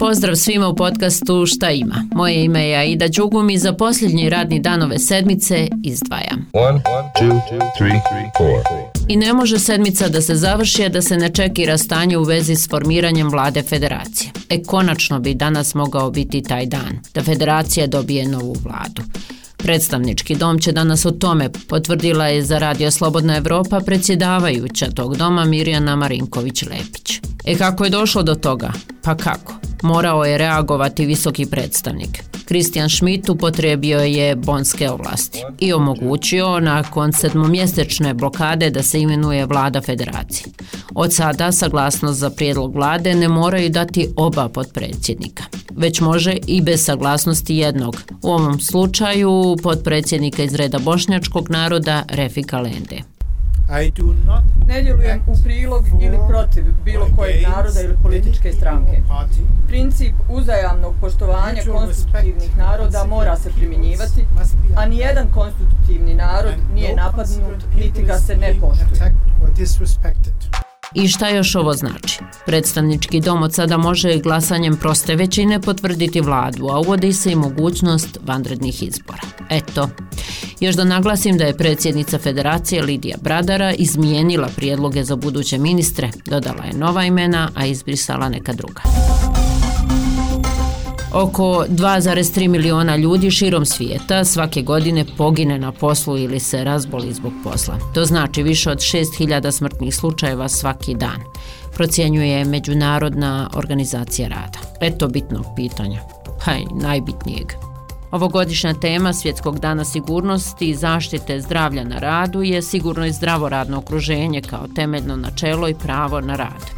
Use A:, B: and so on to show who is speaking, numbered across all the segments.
A: Pozdrav svima u podcastu Šta ima. Moje ime je Aida Đugum i za posljednji radni dan ove sedmice izdvajam. One, two, three, I ne može sedmica da se završi, da se ne čekira stanje u vezi s formiranjem vlade federacije. E, konačno bi danas mogao biti taj dan, da federacija dobije novu vladu. Predstavnički dom će danas o tome, potvrdila je za Radio Slobodna Evropa predsjedavajuća tog doma Mirjana Marinković-Lepić. E kako je došlo do toga? Pa kako? Morao je reagovati visoki predstavnik. Kristijan Schmidt upotrebio je bonske ovlasti i omogućio nakon sedmomjesečne blokade da se imenuje vlada federacije. Od sada saglasnost za prijedlog vlade ne moraju dati oba podpredsjednika, već može i bez saglasnosti jednog, u ovom slučaju podpredsjednika iz reda bošnjačkog naroda Refika Lende.
B: Ne djelujem u prilog ili protiv bilo kojeg naroda ili političke stranke. Princip uzajamnog poštovanja konstitutivnih naroda mora se primjenjivati, a nijedan konstitutivni narod nije napadnut, niti ga se ne poštuje.
A: I šta još ovo znači? Predstavnički dom od sada može glasanjem proste većine potvrditi vladu, a uvodi se i mogućnost vanrednih izbora. Eto, još da naglasim da je predsjednica federacije Lidija Bradara izmijenila prijedloge za buduće ministre, dodala je nova imena, a izbrisala neka druga. Oko 2,3 miliona ljudi širom svijeta svake godine pogine na poslu ili se razboli zbog posla. To znači više od 6000 smrtnih slučajeva svaki dan, procjenjuje Međunarodna organizacija rada. Eto bitnog pitanja, pa i najbitnijeg. Ovogodišnja tema Svjetskog dana sigurnosti i zaštite zdravlja na radu je sigurno i zdravo radno okruženje kao temeljno načelo i pravo na rad.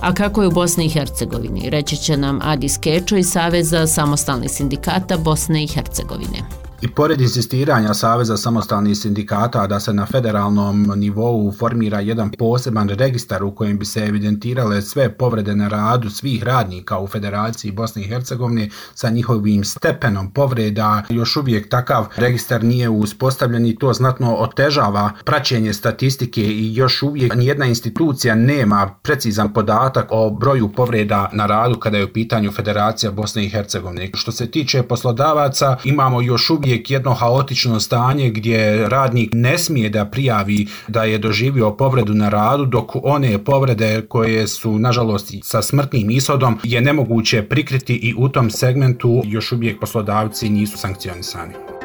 A: A kako je u Bosni i Hercegovini? Reći će nam Adis Kečo iz Saveza samostalnih sindikata Bosne i Hercegovine.
C: I pored insistiranja Saveza samostalnih sindikata da se na federalnom nivou formira jedan poseban registar u kojem bi se evidentirale sve povrede na radu svih radnika u Federaciji Bosne i Hercegovine sa njihovim stepenom povreda, još uvijek takav registar nije uspostavljen i to znatno otežava praćenje statistike i još uvijek nijedna institucija nema precizan podatak o broju povreda na radu kada je u pitanju Federacija Bosne i Hercegovine. Što se tiče poslodavaca, imamo još uvijek uvijek jedno haotično stanje gdje radnik ne smije da prijavi da je doživio povredu na radu, dok one povrede koje su, nažalost, sa smrtnim ishodom je nemoguće prikriti i u tom segmentu još uvijek poslodavci nisu sankcionisani.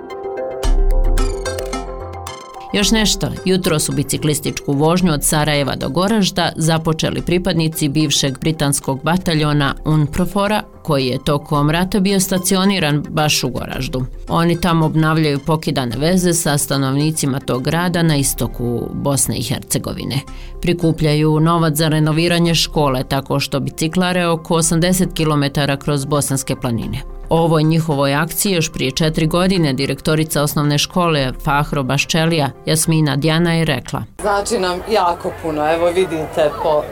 A: Još nešto, jutro su biciklističku vožnju od Sarajeva do Goražda započeli pripadnici bivšeg britanskog bataljona UNPROFORA koji je tokom rata bio stacioniran baš u Goraždu. Oni tamo obnavljaju pokidane veze sa stanovnicima tog grada na istoku Bosne i Hercegovine. Prikupljaju novac za renoviranje škole tako što biciklare oko 80 km kroz bosanske planine. Ovoj njihovoj akciji još prije četiri godine direktorica osnovne škole Fahro Baščelija Jasmina Djana je rekla.
D: Znači nam jako puno, evo vidite po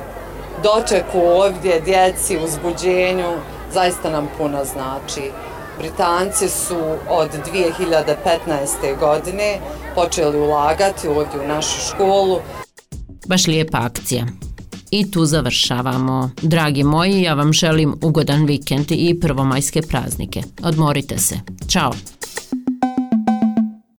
D: dočeku ovdje, djeci, uzbuđenju, zaista nam puno znači. Britanci su od 2015. godine počeli ulagati ovdje u našu školu.
A: Baš lijepa akcija. I tu završavamo. Dragi moji, ja vam želim ugodan vikend i prvomajske praznike. Odmorite se. Ćao!